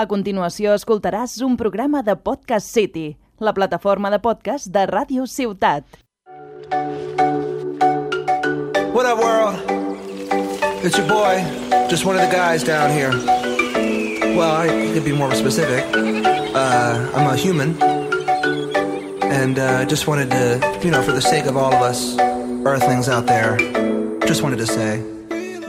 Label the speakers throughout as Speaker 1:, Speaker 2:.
Speaker 1: A continuació escoltaràs un programa de Podcast City, la plataforma de podcast de Ràdio Ciutat.
Speaker 2: What up, world? It's your boy, just one of the guys down here. Well, I could be more specific. Uh, I'm a human, and uh, just wanted to, you know, for the sake of all of us Earthlings out there, just wanted to say.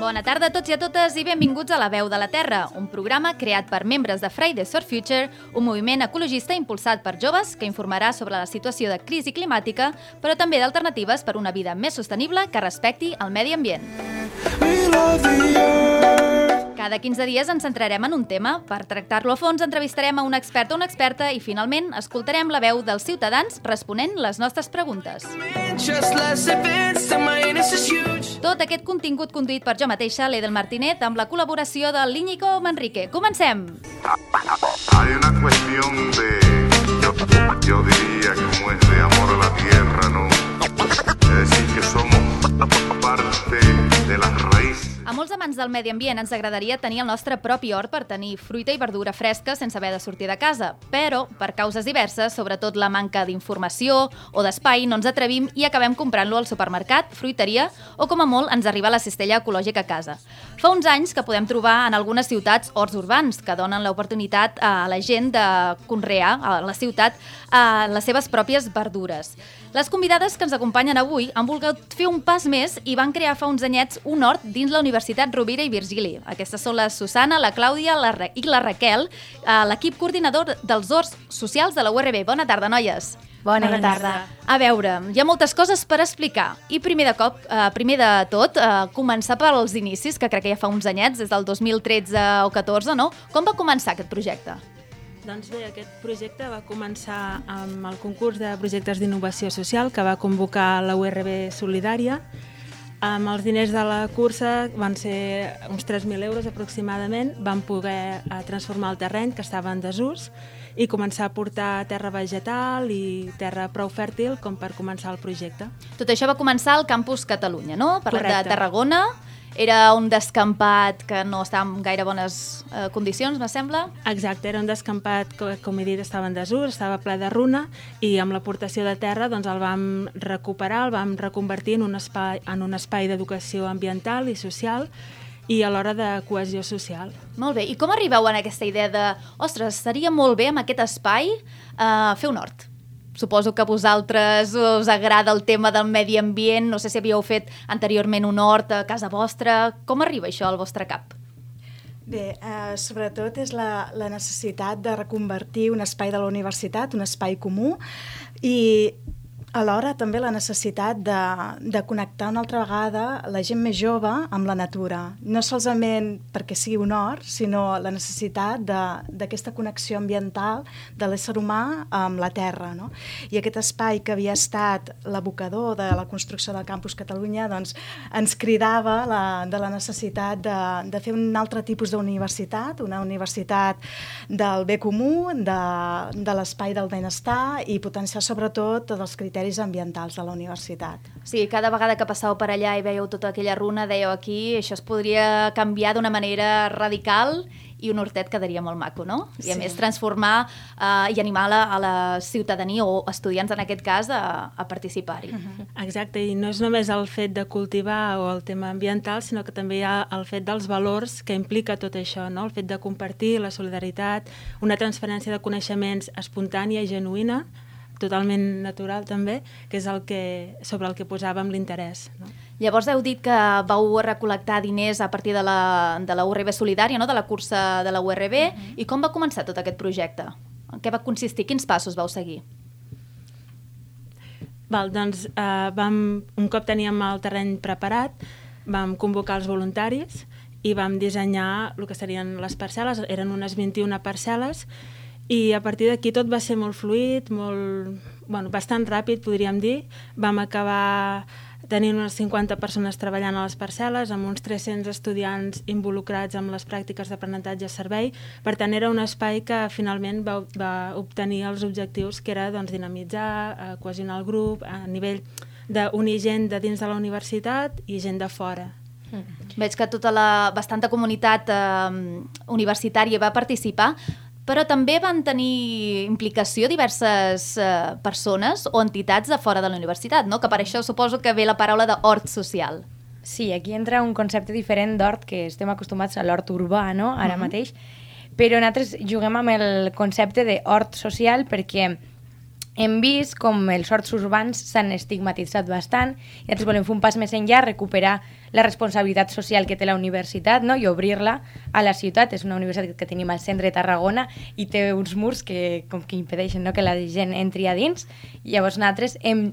Speaker 3: Bona tarda a tots i a totes i benvinguts a La Veu de la Terra, un programa creat per membres de Fridays for Future, un moviment ecologista impulsat per joves que informarà sobre la situació de crisi climàtica, però també d'alternatives per una vida més sostenible que respecti el medi ambient. Cada 15 dies ens centrarem en un tema. Per tractar-lo a fons entrevistarem a un expert o una experta i finalment escoltarem la veu dels ciutadans responent les nostres preguntes.
Speaker 2: Just less is huge.
Speaker 3: Tot aquest contingut conduït per jo mateixa, l'Edel Martinet, amb la col·laboració del Líñigo Manrique. Comencem!
Speaker 4: Hay una cuestión de, yo, yo diría como es de amor a la tierra, ¿no? Es decir, que somos parte de
Speaker 3: A molts amants del medi ambient ens agradaria tenir el nostre propi hort per tenir fruita i verdura fresca sense haver de sortir de casa, però, per causes diverses, sobretot la manca d'informació o d'espai, no ens atrevim i acabem comprant-lo al supermercat, fruiteria o, com a molt, ens arriba la cistella ecològica a casa. Fa uns anys que podem trobar en algunes ciutats horts urbans que donen l'oportunitat a la gent de conrear a la ciutat a les seves pròpies verdures. Les convidades que ens acompanyen avui han volgut fer un pas més i van crear fa uns anyets un hort dins la Universitat Rovira i Virgili. Aquestes són la Susana, la Clàudia la Ra i la Raquel, eh, l'equip coordinador dels horts socials de la URB. Bona tarda, noies.
Speaker 5: Bona, Bona tarda.
Speaker 3: A veure, hi ha moltes coses per explicar. I primer de cop, eh, primer de tot, eh, començar pels inicis, que crec que ja fa uns anyets, des del 2013 o 14, no? Com va començar aquest projecte?
Speaker 5: Doncs bé, aquest projecte va començar amb el concurs de projectes d'innovació social que va convocar la URB Solidària. Amb els diners de la cursa van ser uns 3.000 euros aproximadament. Van poder eh, transformar el terreny que estava en desús i començar a portar terra vegetal i terra prou fèrtil com per començar el projecte.
Speaker 3: Tot això va començar al campus Catalunya, no? De
Speaker 5: Correcte.
Speaker 3: Tarragona. Era un descampat que no estava en gaire bones eh, condicions, me sembla.
Speaker 5: Exacte, era un descampat que, com he dit, estava en desús, estava ple de runa i amb l'aportació de terra doncs, el vam recuperar, el vam reconvertir en un espai, en un espai d'educació ambiental i social i alhora de cohesió social.
Speaker 3: Molt bé. I com arribeu a aquesta idea de ostres, seria molt bé amb aquest espai eh, fer un hort? Suposo que a vosaltres us agrada el tema del medi ambient, no sé si havíeu fet anteriorment un hort a casa vostra. Com arriba això al vostre cap?
Speaker 6: Bé, eh, sobretot és la, la necessitat de reconvertir un espai de la universitat, un espai comú, i alhora també la necessitat de, de connectar una altra vegada la gent més jove amb la natura. No solament perquè sigui un hort, sinó la necessitat d'aquesta connexió ambiental de l'ésser humà amb la terra. No? I aquest espai que havia estat l'abocador de la construcció del Campus Catalunya doncs, ens cridava la, de la necessitat de, de fer un altre tipus d'universitat, una universitat del bé comú, de, de l'espai del benestar i potenciar sobretot els criteris ambientals de la universitat.
Speaker 3: O sigui, cada vegada que passàveu per allà i veieu tota aquella runa, dèieu aquí, això es podria canviar d'una manera radical i un hortet quedaria molt maco, no? I a
Speaker 6: Sí.
Speaker 3: més transformar eh, i animar la, a la ciutadania o estudiants en aquest cas a, a participar-hi.
Speaker 5: Exacte, i no és només el fet de cultivar o el tema ambiental, sinó que també hi ha el fet dels valors que implica tot això, no? el fet de compartir, la solidaritat, una transferència de coneixements espontània i genuïna, totalment natural també, que és el que, sobre el que posàvem l'interès. No?
Speaker 3: Llavors heu dit que vau recol·lectar diners a partir de la, de la URB Solidària, no? de la cursa de la URB, i com va començar tot aquest projecte? En què va consistir? Quins passos vau seguir?
Speaker 5: Val, doncs, eh, vam, un cop teníem el terreny preparat, vam convocar els voluntaris i vam dissenyar el que serien les parcel·les, eren unes 21 parcel·les, i a partir d'aquí tot va ser molt fluid, molt, bueno, bastant ràpid, podríem dir. Vam acabar tenint unes 50 persones treballant a les parcel·les, amb uns 300 estudiants involucrats amb les pràctiques d'aprenentatge a servei. Per tant, era un espai que finalment va, va obtenir els objectius, que era doncs, dinamitzar, eh, cohesionar el grup, a nivell d'unir gent de dins de la universitat i gent de fora.
Speaker 3: Veig que tota la bastanta comunitat eh, universitària va participar, però també van tenir implicació diverses eh, persones o entitats de fora de la universitat, no? que per això suposo que ve la paraula d'hort social.
Speaker 7: Sí, aquí entra un concepte diferent d'hort, que estem acostumats a l'hort urbà, no?, ara uh -huh. mateix, però nosaltres juguem amb el concepte d'hort social perquè hem vist com els horts urbans s'han estigmatitzat bastant i nosaltres volem fer un pas més enllà, recuperar la responsabilitat social que té la universitat no? i obrir-la a la ciutat. És una universitat que tenim al centre de Tarragona i té uns murs que, com que impedeixen no? que la gent entri a dins. Llavors nosaltres hem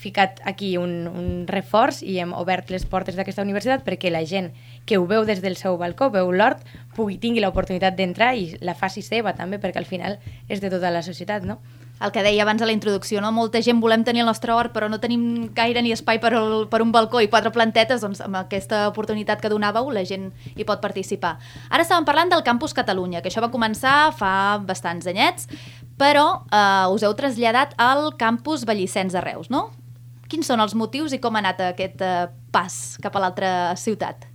Speaker 7: ficat aquí un, un reforç i hem obert les portes d'aquesta universitat perquè la gent que ho veu des del seu balcó, veu l'hort, pugui tingui l'oportunitat d'entrar i la faci seva també, perquè al final és de tota la societat, no?
Speaker 3: El que deia abans a la introducció, no? molta gent volem tenir el nostre hort però no tenim gaire ni espai per, el, per un balcó i quatre plantetes, doncs amb aquesta oportunitat que donàveu la gent hi pot participar. Ara estàvem parlant del Campus Catalunya, que això va començar fa bastants anyets, però eh, us heu traslladat al Campus Vallicens de Reus, no? Quins són els motius i com ha anat aquest eh, pas cap a l'altra ciutat?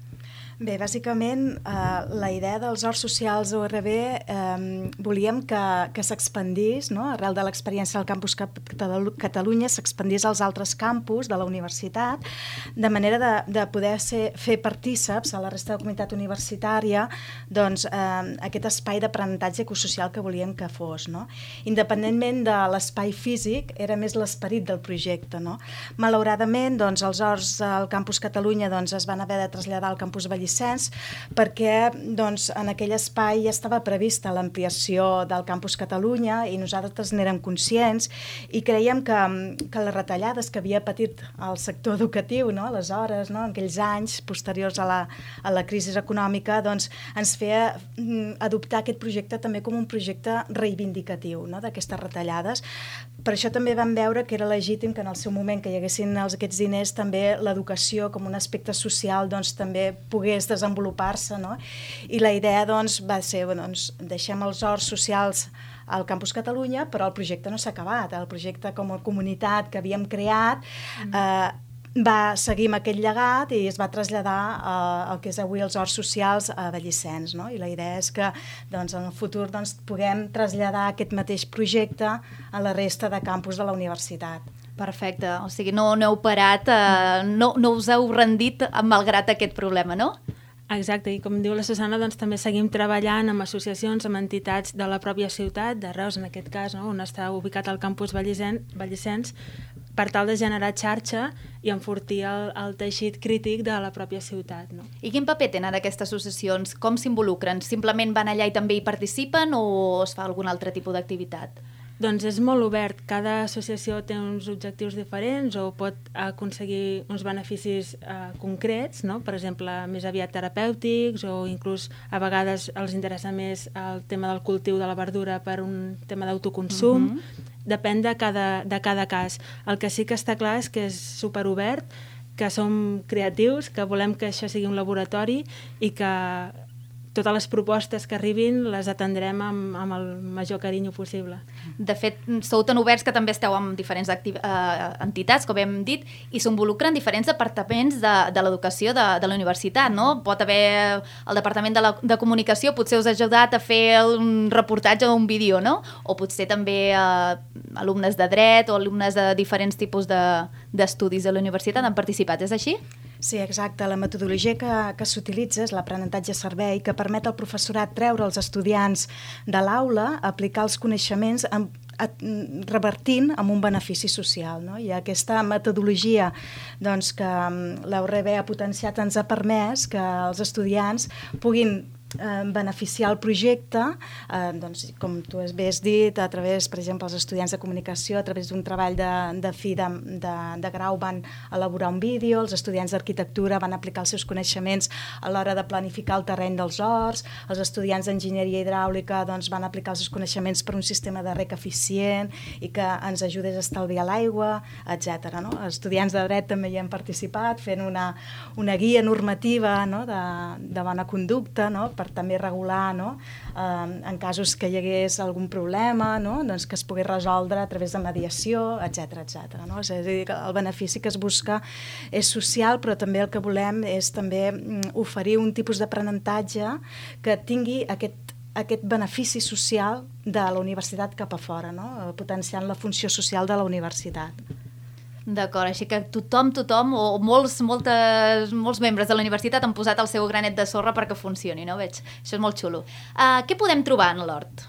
Speaker 6: Bé, bàsicament, eh, la idea dels horts socials ORB eh, volíem que, que s'expandís, no? arrel de l'experiència del campus Catalunya, s'expandís als altres campus de la universitat, de manera de, de poder ser, fer partíceps a la resta de la comunitat universitària doncs, eh, aquest espai d'aprenentatge ecosocial que volíem que fos. No? Independentment de l'espai físic, era més l'esperit del projecte. No? Malauradament, doncs, els horts al campus Catalunya doncs, es van haver de traslladar al campus Vallès Vicens perquè doncs, en aquell espai ja estava prevista l'ampliació del Campus Catalunya i nosaltres n'érem conscients i creiem que, que les retallades que havia patit el sector educatiu no? aleshores, no? en aquells anys posteriors a la, a la crisi econòmica, doncs, ens feia mm, adoptar aquest projecte també com un projecte reivindicatiu no? d'aquestes retallades. Per això també vam veure que era legítim que en el seu moment que hi haguessin els, aquests diners també l'educació com un aspecte social doncs, també pogués desenvolupar-se, no? I la idea, doncs, va ser, bueno, doncs, deixem els horts socials al Campus Catalunya, però el projecte no s'ha acabat. El projecte com a comunitat que havíem creat mm. eh, va seguir amb aquest llegat i es va traslladar eh, el que és avui els horts socials a Vallissens. No? I la idea és que doncs, en el futur doncs, puguem traslladar aquest mateix projecte a la resta de campus de la universitat.
Speaker 3: Perfecte, o sigui, no, no heu parat, eh, no, no us heu rendit malgrat aquest problema, no?
Speaker 5: Exacte, i com diu la Susana, doncs també seguim treballant amb associacions, amb entitats de la pròpia ciutat, de Reus en aquest cas, no? on està ubicat el campus Vallicens, per tal de generar xarxa i enfortir el, el teixit crític de la pròpia ciutat. No?
Speaker 3: I quin paper tenen aquestes associacions? Com s'involucren? Simplement van allà i també hi participen o es fa algun altre tipus d'activitat?
Speaker 5: Doncs és molt obert. Cada associació té uns objectius diferents o pot aconseguir uns beneficis eh, concrets, no? per exemple, més aviat terapèutics o inclús a vegades els interessa més el tema del cultiu de la verdura per un tema d'autoconsum. Mm -hmm. Depèn de cada, de cada cas. El que sí que està clar és que és superobert, que som creatius, que volem que això sigui un laboratori i que totes les propostes que arribin les atendrem amb, amb el major carinyo possible.
Speaker 3: De fet, sou tan oberts que també esteu amb diferents uh, entitats, com hem dit, i s'involucren diferents departaments de, de l'educació de, de la universitat, no? Pot haver el departament de, la, de comunicació, potser us ha ajudat a fer un reportatge o un vídeo, no? O potser també uh, alumnes de dret o alumnes de diferents tipus d'estudis de, de la universitat han participat, és així?
Speaker 6: Sí, exacte. La metodologia que, que s'utilitza és l'aprenentatge-servei, que permet al professorat treure els estudiants de l'aula, aplicar els coneixements amb, revertint amb un benefici social. No? I aquesta metodologia doncs, que mm, l'URB ha potenciat ens ha permès que els estudiants puguin eh, beneficiar el projecte, eh, doncs, com tu has dit, a través, per exemple, els estudiants de comunicació, a través d'un treball de, de fi de, de, de grau van elaborar un vídeo, els estudiants d'arquitectura van aplicar els seus coneixements a l'hora de planificar el terreny dels horts, els estudiants d'enginyeria hidràulica doncs, van aplicar els seus coneixements per un sistema de rec eficient i que ens ajudés a estalviar l'aigua, etc. No? Els estudiants de dret també hi han participat fent una, una guia normativa no? de, de bona conducta no? per per també regular no? eh, en casos que hi hagués algun problema, no? doncs que es pogués resoldre a través de mediació, etc etc. no? És a dir, que el benefici que es busca és social, però també el que volem és també mm, oferir un tipus d'aprenentatge que tingui aquest aquest benefici social de la universitat cap a fora, no? potenciant la funció social de la universitat.
Speaker 3: D'acord, així que tothom, tothom, o molts, moltes, molts membres de la universitat han posat el seu granet de sorra perquè funcioni, no? Veig, això és molt xulo. Uh, què podem trobar en l'hort?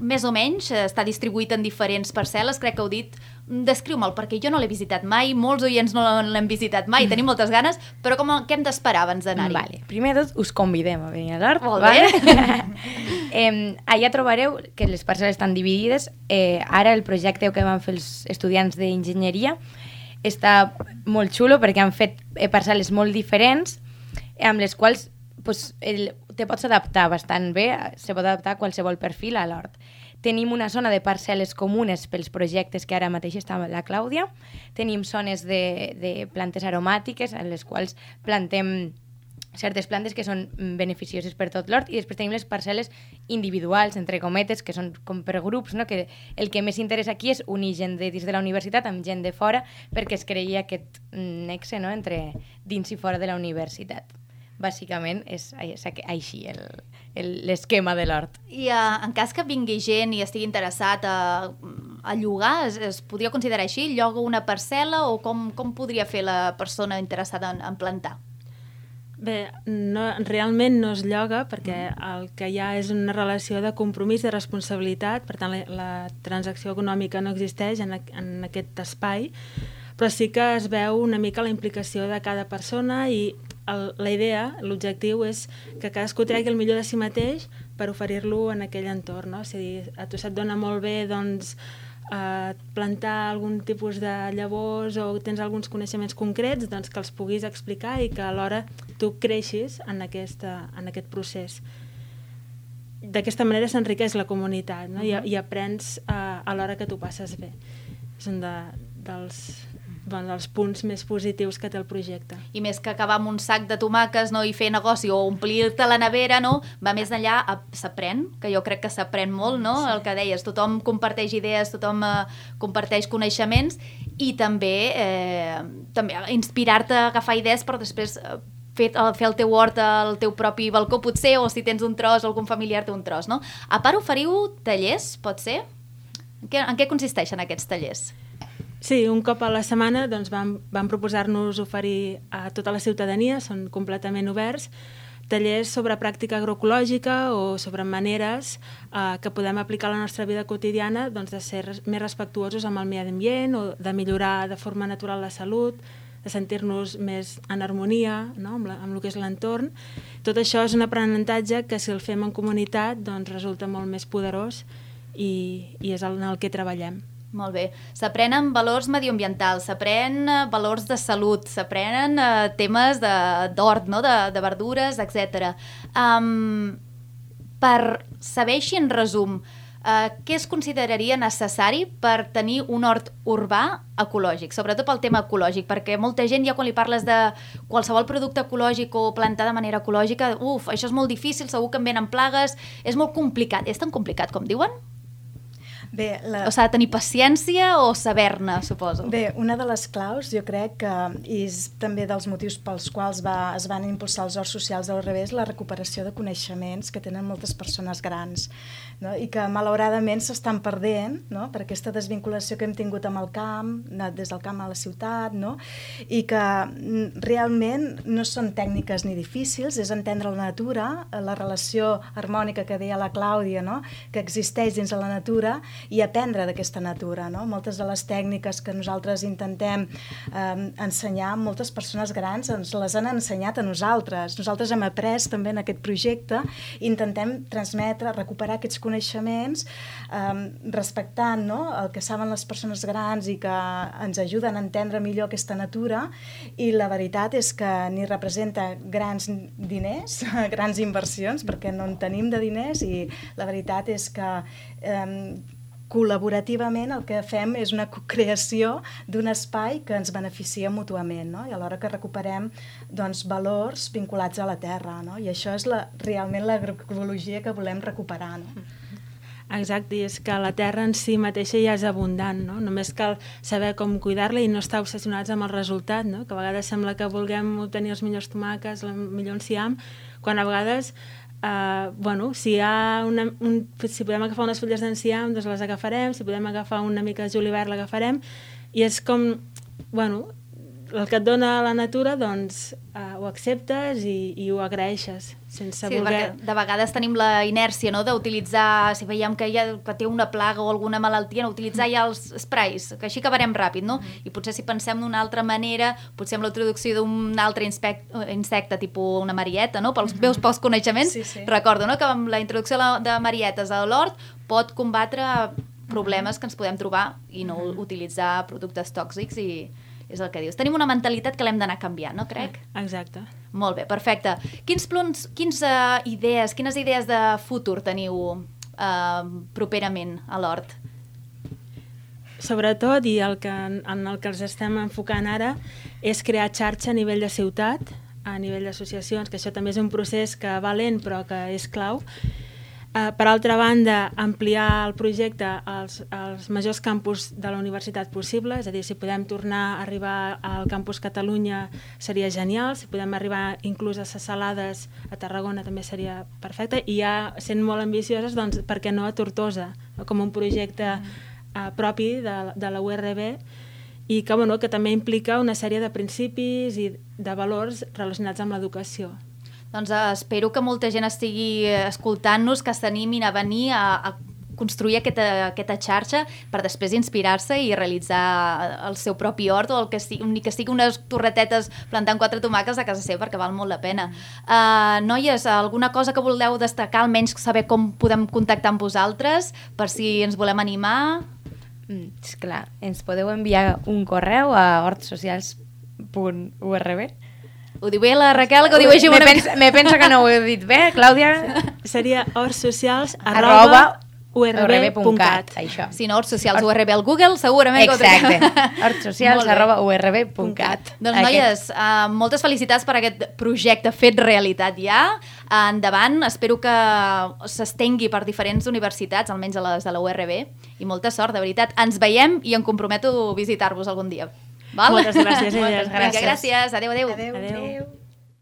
Speaker 3: Més o menys, està distribuït en diferents parcel·les, crec que heu dit. Descriu-me'l, perquè jo no l'he visitat mai, molts oients no l'hem visitat mai, tenim moltes ganes, però com, què hem d'esperar abans d'anar-hi?
Speaker 7: Vale. Primer de tot, us convidem a venir a l'hort.
Speaker 3: Molt bé.
Speaker 7: Vale? eh, allà trobareu que les parcel·les estan dividides. Eh, ara el projecte que van fer els estudiants d'enginyeria està molt xulo perquè han fet eh, parcel·les molt diferents amb les quals pues, el, te pots adaptar bastant bé, se pot adaptar a qualsevol perfil a l'hort. Tenim una zona de parcel·les comunes pels projectes que ara mateix està la Clàudia. Tenim zones de, de plantes aromàtiques en les quals plantem certes plantes que són beneficioses per tot l'hort i després tenim les parcel·les individuals, entre cometes, que són com per grups, no? que el que més interessa aquí és unir gent de dins de la universitat amb gent de fora perquè es creia aquest nexe no? entre dins i fora de la universitat bàsicament és, és així l'esquema de l'hort.
Speaker 3: I uh, en cas que vingui gent i estigui interessat a, a llogar, es, es podria considerar així? Lloga una parcel·la o com, com podria fer la persona interessada en, en plantar?
Speaker 5: Bé, no, realment no es lloga perquè el que hi ha és una relació de compromís, de responsabilitat, per tant la, la transacció econòmica no existeix en, en aquest espai, però sí que es veu una mica la implicació de cada persona i el, la idea, l'objectiu és que cadascú tregui el millor de si mateix per oferir-lo en aquell entorn. No? És a dir, a tu se't dona molt bé doncs, eh, plantar algun tipus de llavors o tens alguns coneixements concrets doncs, que els puguis explicar i que alhora tu creixis en, aquesta, en aquest procés. D'aquesta manera s'enriqueix la comunitat no? I, i aprens uh, a l'hora que tu passes bé. És un de, dels, bueno, dels punts més positius que té el projecte.
Speaker 3: I més que acabar amb un sac de tomàquets no, i fer negoci o omplir-te la nevera, no? va més enllà, s'aprèn, que jo crec que s'aprèn molt, no? Sí. el que deies, tothom comparteix idees, tothom eh, comparteix coneixements i també, eh, també inspirar-te a agafar idees per després eh, fer, fer el teu hort al teu propi balcó, potser, o si tens un tros, algun familiar té un tros, no? A part, oferiu tallers, pot ser? En què, en què consisteixen aquests tallers?
Speaker 5: Sí, un cop a la setmana doncs, vam, vam proposar-nos oferir a tota la ciutadania, són completament oberts, tallers sobre pràctica agroecològica o sobre maneres eh, que podem aplicar a la nostra vida quotidiana doncs, de ser més respectuosos amb el medi ambient o de millorar de forma natural la salut, de sentir-nos més en harmonia no? amb, la, amb el que és l'entorn. Tot això és un aprenentatge que si el fem en comunitat doncs, resulta molt més poderós i, i és en el que treballem.
Speaker 3: Molt bé. S'aprenen valors mediambientals, s'aprenen eh, valors de salut, s'aprenen uh, temes d'hort, no? de, de verdures, etc. Um, per saber així en resum, uh, què es consideraria necessari per tenir un hort urbà ecològic, sobretot pel tema ecològic, perquè molta gent ja quan li parles de qualsevol producte ecològic o plantar de manera ecològica, uf, això és molt difícil, segur que em venen plagues, és molt complicat. És tan complicat com diuen?
Speaker 6: Bé, la...
Speaker 3: O s'ha de tenir paciència o saber-ne, suposo?
Speaker 6: Bé, una de les claus, jo crec que és també dels motius pels quals va, es van impulsar els horts socials del revés, la recuperació de coneixements que tenen moltes persones grans no? i que malauradament s'estan perdent no? per aquesta desvinculació que hem tingut amb el camp, des del camp a la ciutat, no? i que mm, realment no són tècniques ni difícils, és entendre la natura, la relació harmònica que deia la Clàudia, no? que existeix dins de la natura i aprendre d'aquesta natura. No? Moltes de les tècniques que nosaltres intentem eh, ensenyar, moltes persones grans ens les han ensenyat a nosaltres. Nosaltres hem après també en aquest projecte, intentem transmetre, recuperar aquests coneixements eh, respectant no? el que saben les persones grans i que ens ajuden a entendre millor aquesta natura i la veritat és que ni representa grans diners, grans inversions, perquè no en tenim de diners i la veritat és que eh, col·laborativament el que fem és una creació d'un espai que ens beneficia mútuament, no? i alhora que recuperem doncs, valors vinculats a la terra. No? I això és la, realment l'agroecologia que volem recuperar. No?
Speaker 5: Exacte, i és que la terra en si mateixa ja és abundant, no? Només cal saber com cuidar-la i no estar obsessionats amb el resultat, no? Que a vegades sembla que vulguem obtenir els millors tomàquets, el millor enciam, quan a vegades Uh, bueno, si, hi ha una, un, si podem agafar unes fulles d'enciam, doncs les agafarem, si podem agafar una mica de julivert, l'agafarem, i és com, bueno, el que et dona la natura, doncs uh, ho acceptes i, i ho agraeixes, sense
Speaker 3: sí,
Speaker 5: voler...
Speaker 3: de vegades tenim la inèrcia no? d'utilitzar, si veiem que, ha, que té una plaga o alguna malaltia, no utilitzar ja els sprays, que així acabarem ràpid, no? Mm. I potser si pensem d'una altra manera, potser amb la introducció d'un altre insecte, insecte, tipus una marieta, no? Pels meus pocs coneixements, sí, sí. recordo no? que amb la introducció de marietes a l'hort pot combatre problemes que ens podem trobar i no utilitzar productes tòxics i, és el que dius. Tenim una mentalitat que l'hem d'anar canviant, no crec?
Speaker 5: Exacte.
Speaker 3: Molt bé, perfecte. Quins plons, quins uh, idees, quines idees de futur teniu uh, properament a l'hort?
Speaker 5: Sobretot, i el que, en el que els estem enfocant ara, és crear xarxa a nivell de ciutat, a nivell d'associacions, que això també és un procés que va lent però que és clau, Eh, per altra banda, ampliar el projecte als, als majors campus de la universitat possible, és a dir, si podem tornar a arribar al campus Catalunya seria genial, si podem arribar inclús a ses salades a Tarragona també seria perfecte, i ja sent molt ambicioses, doncs, per què no a Tortosa, com un projecte uh, propi de, de la URB, i que, bueno, que també implica una sèrie de principis i de valors relacionats amb l'educació.
Speaker 3: Doncs uh, espero que molta gent estigui eh, escoltant-nos, que s'animin a venir a, a construir aquesta, aquesta xarxa per després inspirar-se i realitzar el seu propi hort o el que sigui, ni que sigui unes torretetes plantant quatre tomàquets a casa seva perquè val molt la pena. Uh, noies, alguna cosa que voleu destacar, almenys saber com podem contactar amb vosaltres per si ens volem animar?
Speaker 7: Mm, esclar, ens podeu enviar un correu a hortsocials.urb
Speaker 3: ho diu bé la Raquel, que ho diu així
Speaker 7: me, pensa, me pensa que no ho he dit bé, Clàudia.
Speaker 5: Seria hortsocials arroba urb.cat.
Speaker 3: Això. Si no, Horts Socials URB al Google, segurament
Speaker 7: Exacte. Horts Socials arroba urb.cat.
Speaker 3: Doncs, noies, uh, moltes felicitats per aquest projecte fet realitat ja. Uh, endavant, espero que s'estengui per diferents universitats, almenys a les de la URB, i molta sort, de veritat. Ens veiem i em comprometo a visitar-vos algun dia. Val? Moltes gràcies, Moltes gràcies.
Speaker 5: Vinga, gràcies.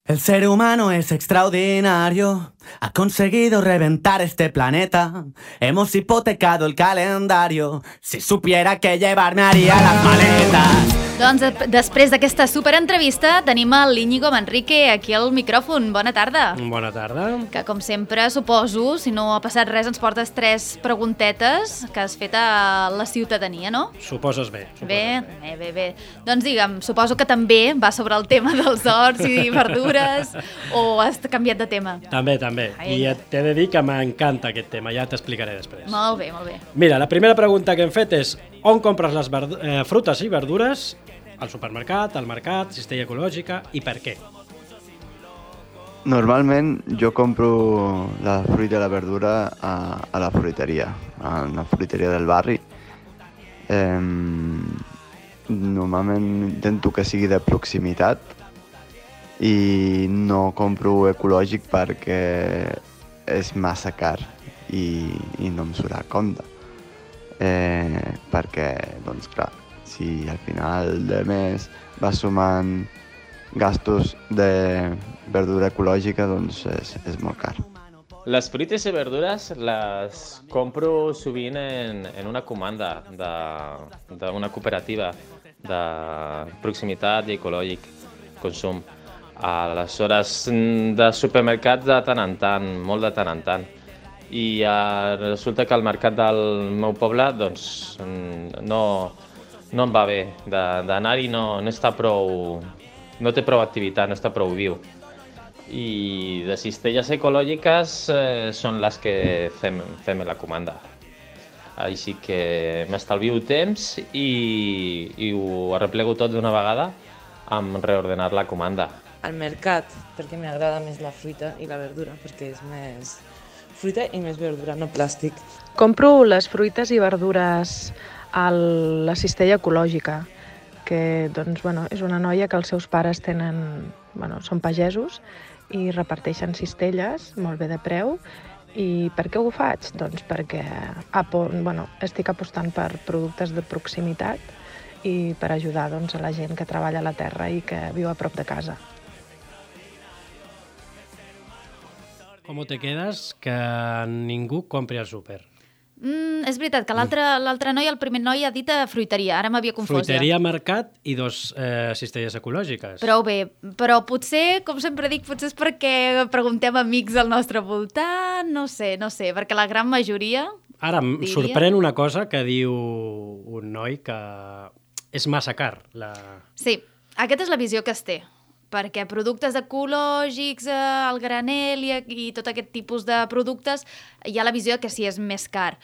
Speaker 8: El ser humano es extraordinario. Ha conseguido reventar este planeta. Hemos hipotecado el calendario, si supiera que llevarme haría las maletas.
Speaker 3: Doncs després d'aquesta superentrevista tenim el Íñigo Manrique aquí al micròfon. Bona tarda.
Speaker 9: Bona tarda.
Speaker 3: Que com sempre, suposo, si no ha passat res, ens portes tres preguntetes que has fet a la ciutadania, no?
Speaker 9: Suposes bé.
Speaker 3: Suposes bé, bé, bé, bé. Doncs digue'm, suposo que també va sobre el tema dels horts i verdures o has canviat de tema?
Speaker 9: També, també. Ai, I t'he de dir que m'encanta aquest tema, ja t'explicaré després.
Speaker 3: Molt bé, molt bé.
Speaker 9: Mira, la primera pregunta que hem fet és on compres les eh, frutes i verdures al supermercat, al mercat, cistella ecològica i per què?
Speaker 10: Normalment jo compro la fruita i la verdura a, a la fruiteria, a la fruiteria del barri. Eh, normalment intento que sigui de proximitat i no compro ecològic perquè és massa car i, i no em surt a compte. Eh, perquè, doncs clar, si al final de mes va sumant gastos de verdura ecològica, doncs és, és molt car.
Speaker 11: Les fruites i verdures les compro sovint en, en una comanda d'una cooperativa de proximitat i ecològic consum. A les hores de supermercat de tant en tant, molt de tant en tant. I uh, resulta que al mercat del meu poble doncs, no, no em va bé d'anar-hi, no, no està prou... no té prou activitat, no està prou viu. I de cistelles ecològiques eh, són les que fem, fem la comanda. Així que m'estalvio temps i, i ho arreplego tot d'una vegada amb reordenar la comanda.
Speaker 12: Al mercat, perquè m'agrada més la fruita i la verdura, perquè és més fruita i més verdura, no plàstic.
Speaker 13: Compro les fruites i verdures a la cistella ecològica, que doncs, bueno, és una noia que els seus pares tenen, bueno, són pagesos i reparteixen cistelles molt bé de preu i per què ho faig? Doncs perquè apo, bueno, estic apostant per productes de proximitat i per ajudar doncs, a la gent que treballa a la terra i que viu a prop de casa.
Speaker 9: Com te quedes que ningú compri al súper?
Speaker 3: Mm, és veritat que l'altre noi, el primer noi, ha dit a fruiteria. Ara m'havia confós
Speaker 9: Fruiteria,
Speaker 3: ja.
Speaker 9: mercat i dos eh, cistelles ecològiques.
Speaker 3: Prou bé, però potser, com sempre dic, potser és perquè preguntem a amics al nostre voltant, no sé, no sé, perquè la gran majoria...
Speaker 9: Ara, em
Speaker 3: diria-
Speaker 9: sorprèn una cosa que diu un noi que és massa car. La...
Speaker 3: Sí, aquesta és la visió que es té perquè productes ecològics, eh, el granel i, i tot aquest tipus de productes, hi ha la visió que sí és més car.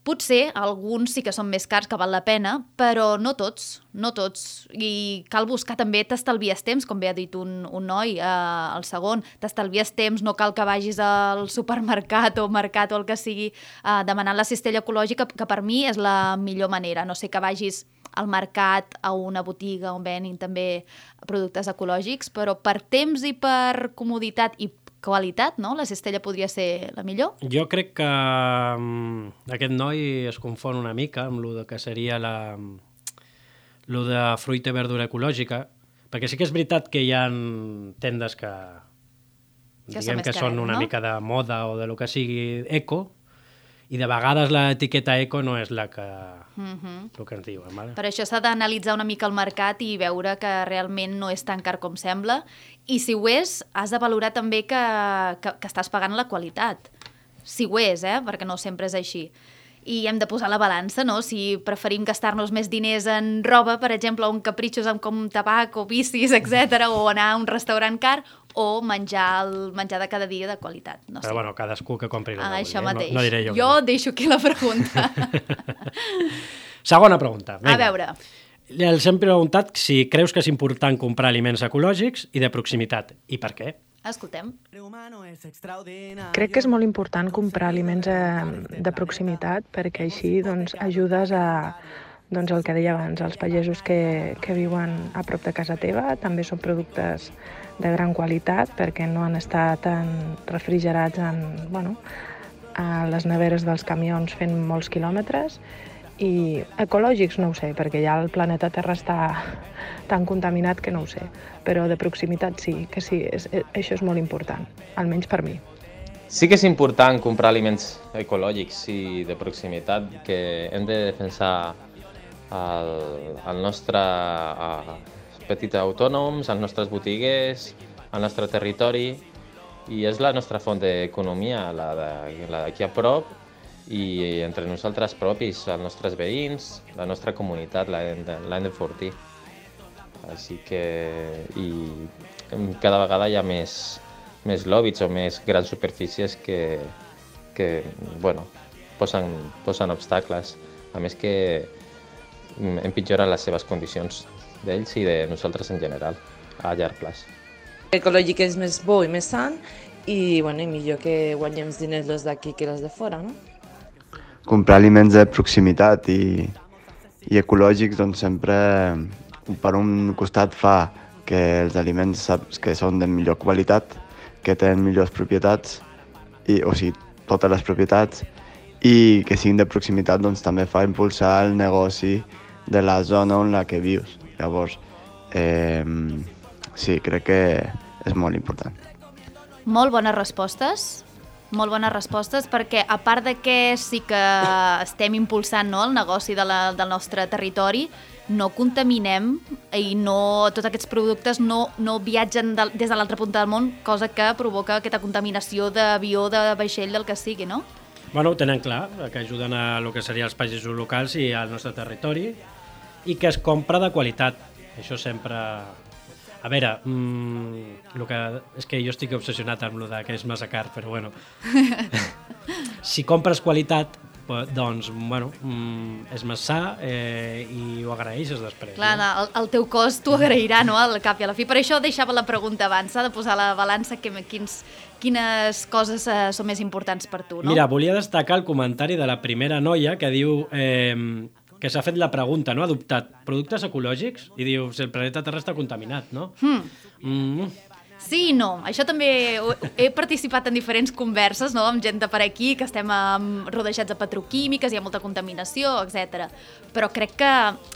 Speaker 3: Potser alguns sí que són més cars, que val la pena, però no tots, no tots. I cal buscar també, t'estalvies temps, com bé ha dit un, un noi, eh, el segon, t'estalvies temps, no cal que vagis al supermercat o mercat o el que sigui, eh, demanant la cistella ecològica, que per mi és la millor manera. No sé que vagis al mercat, a una botiga on venin també productes ecològics, però per temps i per comoditat i qualitat, no? La cistella podria ser la millor.
Speaker 9: Jo crec que um, aquest noi es confon una mica amb lo de que seria la, lo de fruita i verdura ecològica, perquè sí que és veritat que hi ha tendes que,
Speaker 3: Que
Speaker 9: diguem que són una
Speaker 3: no?
Speaker 9: mica de moda o de lo que sigui eco, i de vegades l'etiqueta eco no és la que,
Speaker 3: Mhm.
Speaker 9: el que ens diuen. Vale?
Speaker 3: Per això s'ha d'analitzar una mica el mercat i veure que realment no és tan car com sembla. I si ho és, has de valorar també que, que, que estàs pagant la qualitat. Si ho és, eh? perquè no sempre és així. I hem de posar la balança, no? Si preferim gastar-nos més diners en roba, per exemple, o en capritxos amb com tabac o bicis, etc o anar a un restaurant car, o menjar el menjar de cada dia de qualitat. No sé.
Speaker 9: Però bueno, cadascú que compri el que
Speaker 3: Ah,
Speaker 9: vulgui,
Speaker 3: això
Speaker 9: eh?
Speaker 3: mateix.
Speaker 9: No, no diré jo.
Speaker 3: jo deixo aquí la pregunta.
Speaker 9: Segona pregunta.
Speaker 3: a veure,
Speaker 9: Els hem preguntat si creus que és important comprar aliments ecològics i de proximitat. I per què?
Speaker 3: escoltem.
Speaker 13: Crec que és molt important comprar aliments eh, de proximitat perquè així doncs, ajudes a doncs, el que deia abans, els pagesos que, que viuen a prop de casa teva. També són productes de gran qualitat perquè no han estat tan refrigerats en, bueno, a les neveres dels camions fent molts quilòmetres i ecològics no ho sé, perquè ja el planeta Terra està tan contaminat que no ho sé, però de proximitat sí, que sí, és, és, això és molt important, almenys per mi.
Speaker 11: Sí que és important comprar aliments ecològics i de proximitat, que hem de defensar el, el nostre petits autònoms, els nostres botiguers, el nostre territori, i és la nostra font d'economia, la de- d'aquí a prop, i entre nosaltres propis, els nostres veïns, la nostra comunitat l'hem de- d'enfortir. Així que... I cada vegada hi ha més, més lòbits o més grans superfícies que, que bueno, posen, posen obstacles. A més que empitjoren les seves condicions d'ells i de nosaltres en general, a llarg plaç.
Speaker 12: Ecològic és més bo i més san i, bueno, i millor que guanyem els diners los d'aquí que els de fora, no?
Speaker 10: comprar aliments de proximitat i, i ecològics doncs sempre per un costat fa que els aliments saps que són de millor qualitat, que tenen millors propietats, i, o sigui, totes les propietats, i que siguin de proximitat doncs també fa impulsar el negoci de la zona on la que vius. Llavors, eh, sí, crec que és molt important.
Speaker 3: Molt bones respostes, molt bones respostes, perquè a part de que sí que estem impulsant no, el negoci de la, del nostre territori, no contaminem i no, tots aquests productes no, no viatgen de, des de l'altra punta del món, cosa que provoca aquesta contaminació d'avió, de vaixell, del que sigui, no?
Speaker 9: Bueno, ho tenen clar, que ajuden a lo que serien els pagesos locals i al nostre territori i que es compra de qualitat. Això sempre... A veure, mmm, lo que... és que jo estic obsessionat amb de que és massa car, però bueno. si compres qualitat, doncs, bueno, mm, és més sa eh, i ho agraeixes després.
Speaker 3: Clar,
Speaker 9: no?
Speaker 3: el, el teu cos t'ho agrairà, no?, al cap i a la fi. Per això deixava la pregunta abans, s'ha de posar la balança que, quins, quines coses eh, són més importants per tu, no?
Speaker 9: Mira, volia destacar el comentari de la primera noia que diu eh, que s'ha fet la pregunta, no? Ha adoptat productes ecològics i diu si el planeta Terra està contaminat, no?
Speaker 3: Hmm.
Speaker 9: Mm,
Speaker 3: Sí i no. Això també he participat en diferents converses no? amb gent de per aquí, que estem rodejats de petroquímiques, hi ha molta contaminació, etc. Però crec que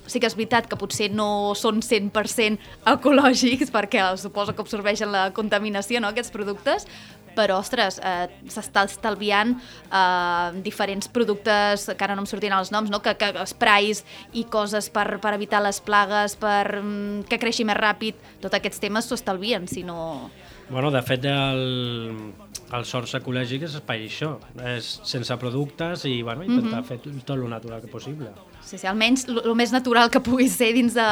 Speaker 3: sí que és veritat que potser no són 100% ecològics, perquè suposo que absorbeixen la contaminació, no?, aquests productes, però, ostres, eh, s'està estalviant eh, diferents productes, que ara no em sortien els noms, no? que, que sprays i coses per, per evitar les plagues, per mm, que creixi més ràpid, tots aquests temes s'ho estalvien, si no...
Speaker 9: Bueno, de fet, el, el source ecològic és per això. És sense productes i bueno, intentar
Speaker 3: Mhm.
Speaker 9: fer tot el natural que possible.
Speaker 3: Sí, sí, almenys el més natural que pugui ser dins de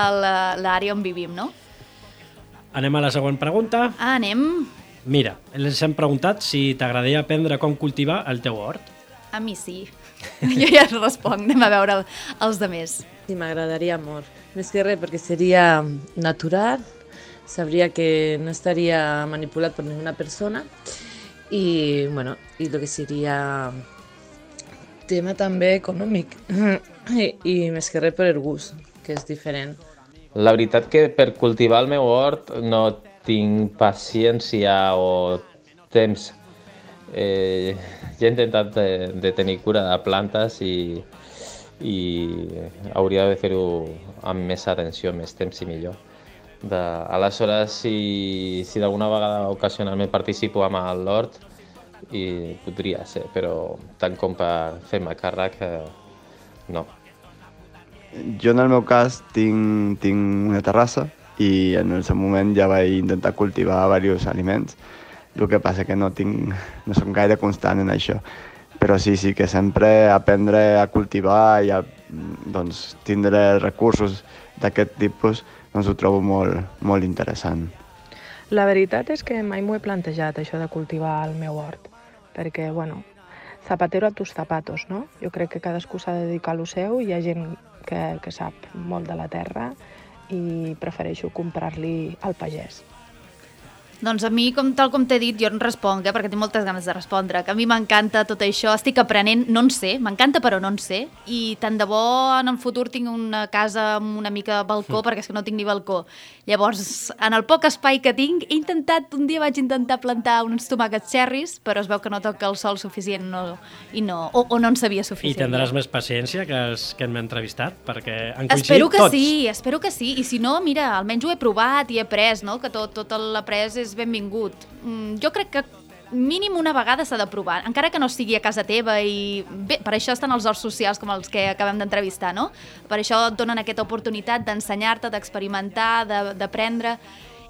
Speaker 3: l'àrea on vivim, no?
Speaker 9: Anem a la següent pregunta.
Speaker 3: Ah, anem...
Speaker 9: Mira, els hem preguntat si t'agradaria aprendre com cultivar el teu hort.
Speaker 3: A mi sí. jo ja es responc, anem a veure el, els de més.
Speaker 12: Sí, m'agradaria molt. Més que res, perquè seria natural, sabria que no estaria manipulat per ninguna persona i, bueno, i el que seria tema també econòmic I, i més que res per el gust, que és diferent.
Speaker 11: La veritat que per cultivar el meu hort no tinc paciència o temps. Eh, ja he intentat de, de tenir cura de plantes i, i hauria de fer-ho amb més atenció, més temps i millor. De, aleshores, si, si d'alguna vegada ocasionalment participo amb l'hort, i podria ser, però tant com per fer-me càrrec, eh, no.
Speaker 10: Jo en el meu cas tinc, tinc una terrassa i en el seu moment ja vaig intentar cultivar diversos aliments. El que passa que no, tinc, no soc gaire constant en això. Però sí, sí que sempre aprendre a cultivar i a doncs, tindre recursos d'aquest tipus doncs ho trobo molt, molt interessant.
Speaker 13: La veritat és que mai m'ho he plantejat, això de cultivar el meu hort, perquè, bueno, zapatero a tus zapatos, no? Jo crec que cadascú s'ha de dedicar a lo seu, hi ha gent que, que sap molt de la terra i prefereixo comprar-li al pagès.
Speaker 3: Doncs a mi, com, tal com t'he dit, jo en responc, eh, perquè tinc moltes ganes de respondre, que a mi m'encanta tot això, estic aprenent, no en sé, m'encanta però no en sé, i tant de bo en el futur tinc una casa amb una mica de balcó,
Speaker 9: Mm.
Speaker 3: perquè és que no tinc ni balcó. Llavors, en el poc espai que tinc, he intentat, un dia vaig intentar plantar uns tomàquets xerris, però es veu que no toca el sol suficient no, i no, o, o no en sabia
Speaker 9: I
Speaker 3: suficient.
Speaker 9: tindràs més paciència que els que hem entrevistat, perquè han
Speaker 3: Espero
Speaker 9: coincidit
Speaker 3: que
Speaker 9: tots.
Speaker 3: sí, espero que sí. I si no, mira, almenys ho he provat i he après, no? Que tot, tot l'après és benvingut. Mm, jo crec que mínim una vegada s'ha de provar, encara que no sigui a casa teva i bé, per això estan els horts socials com els que acabem d'entrevistar, no? Per això et donen aquesta oportunitat d'ensenyar-te, d'experimentar, de- d'aprendre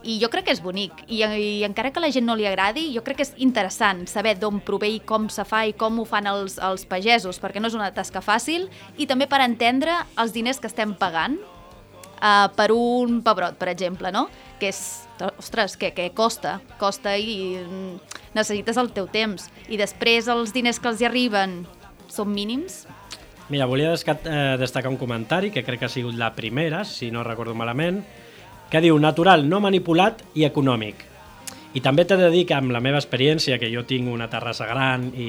Speaker 3: i jo crec que és bonic I, i encara que la gent no li agradi jo crec que és interessant saber d'on prové i com se fa i com ho fan els, els pagesos perquè no és una tasca fàcil i també per entendre els diners que estem pagant uh, per un pebrot, per exemple, no? Que és, ostres, que, que costa, costa i mm, necessites el teu temps. I després els diners que els hi arriben són mínims.
Speaker 9: Mira, volia eh, destacar un comentari que crec que ha sigut la primera, si no recordo malament, que diu natural, no manipulat i econòmic. I també t'he de dir que amb la meva experiència, que jo tinc una terrassa gran i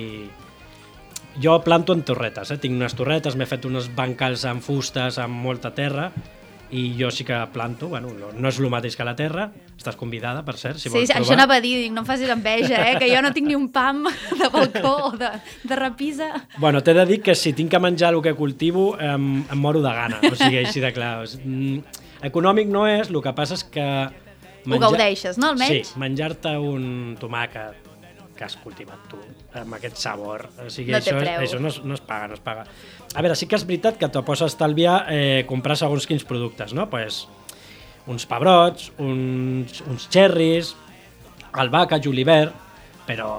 Speaker 9: jo planto en torretes, eh? tinc unes torretes, m'he fet uns bancals amb fustes, amb molta terra, i jo sí que planto, bueno, no- no és el mateix que la terra, estàs convidada, per cert, si
Speaker 3: sí,
Speaker 9: vols
Speaker 3: això
Speaker 9: provar.
Speaker 3: anava a dir, dic, no em facis enveja, eh? que jo no tinc ni un pam de balcó o de, de repisa.
Speaker 9: Bueno, t'he de dir que si tinc que menjar el que cultivo, em, em moro de gana, o sigui, així de clar. És, mm, econòmic no és, el que passa és que...
Speaker 3: Ho gaudeixes, no, almenys?
Speaker 9: Sí, menjar-te un tomàquet que has cultivat tu, amb aquest sabor. O sigui,
Speaker 3: No té
Speaker 9: això,
Speaker 3: preu.
Speaker 9: això no, es, no es paga, no es paga. A veure, sí que és veritat que te pots estalviar eh, comprar segons quins productes, no? Pues, uns pebrots, uns, uns xerris, albahaca, julivert, però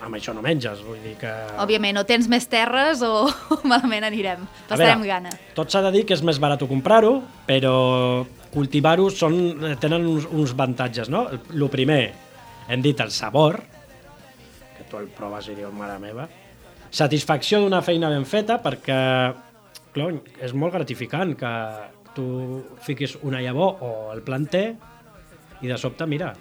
Speaker 9: amb això no menges, vull dir que...
Speaker 3: Òbviament, o tens més terres o, malament anirem. Passarem
Speaker 9: veure,
Speaker 3: gana.
Speaker 9: Tot s'ha de dir que és més barat comprar-ho, però cultivar-ho tenen uns, uns avantatges, no? El, primer, hem dit el sabor, tu el proves i dius, mare meva, satisfacció d'una feina ben feta perquè clar, és molt gratificant que tu fiquis una llavor o el planter i de sobte, mira,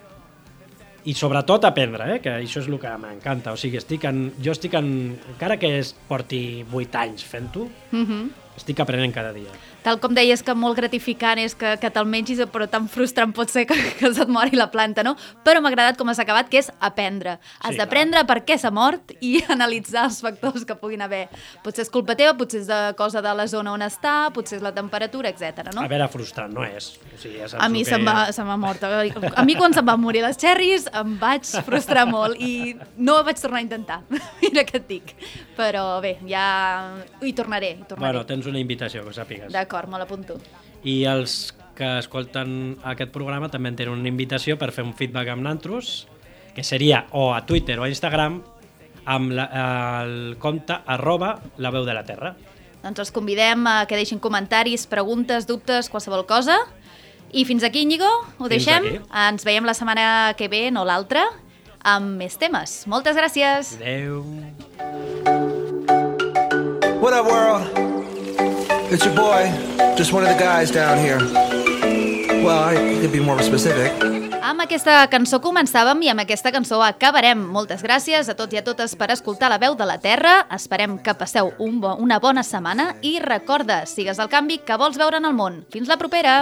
Speaker 9: i sobretot aprendre, eh? que això és el que m'encanta. O sigui, estic en, jo estic en... Encara que es porti 8 anys fent-ho,
Speaker 3: Mm -hmm.
Speaker 9: Estic aprenent cada dia.
Speaker 3: Tal com deies que molt gratificant és que, que te'l mengis, però tan frustrant pot ser que, que se't mori la planta, no? Però m'ha agradat com has acabat, que és aprendre. Has
Speaker 9: Sí,
Speaker 3: d'aprendre per què s'ha mort i analitzar els factors que puguin haver. Potser és culpa teva, potser és de cosa de la zona on està, potser és la temperatura, etc. no?
Speaker 9: A veure, frustrant no és. O sigui, ja
Speaker 3: A mi
Speaker 9: que
Speaker 3: se'm va, se m'ha mort. A mi quan se'm van morir les cherries em vaig frustrar molt i no ho vaig tornar a intentar. Mira què et dic. Però bé, ja hi tornaré. Hi tornaré.
Speaker 9: Bueno, tens una invitació, que ho sàpigues.
Speaker 3: D'acord, me l'apunto.
Speaker 9: I els que escolten aquest programa també tenen una invitació per fer un feedback amb nantros, que seria o a Twitter o a Instagram amb la, el compte arroba la veu de la terra.
Speaker 3: Doncs els convidem a que deixin comentaris, preguntes, dubtes, qualsevol cosa. I fins aquí, Íñigo, ho
Speaker 9: Fins
Speaker 3: deixem.
Speaker 9: aquí.
Speaker 3: Ens veiem la setmana que ve, no l'altra, amb més temes. Moltes gràcies.
Speaker 9: Adeu.
Speaker 2: What up, world? It's your boy, just one of the guys down here. Well, I could be more specific.
Speaker 3: Amb aquesta cançó començàvem i amb aquesta cançó acabarem. Moltes gràcies a tots i a totes per escoltar la veu de la Terra. Esperem que passeu un bo, una bona setmana i recorda, sigues el canvi que vols veure en el món. Fins la propera!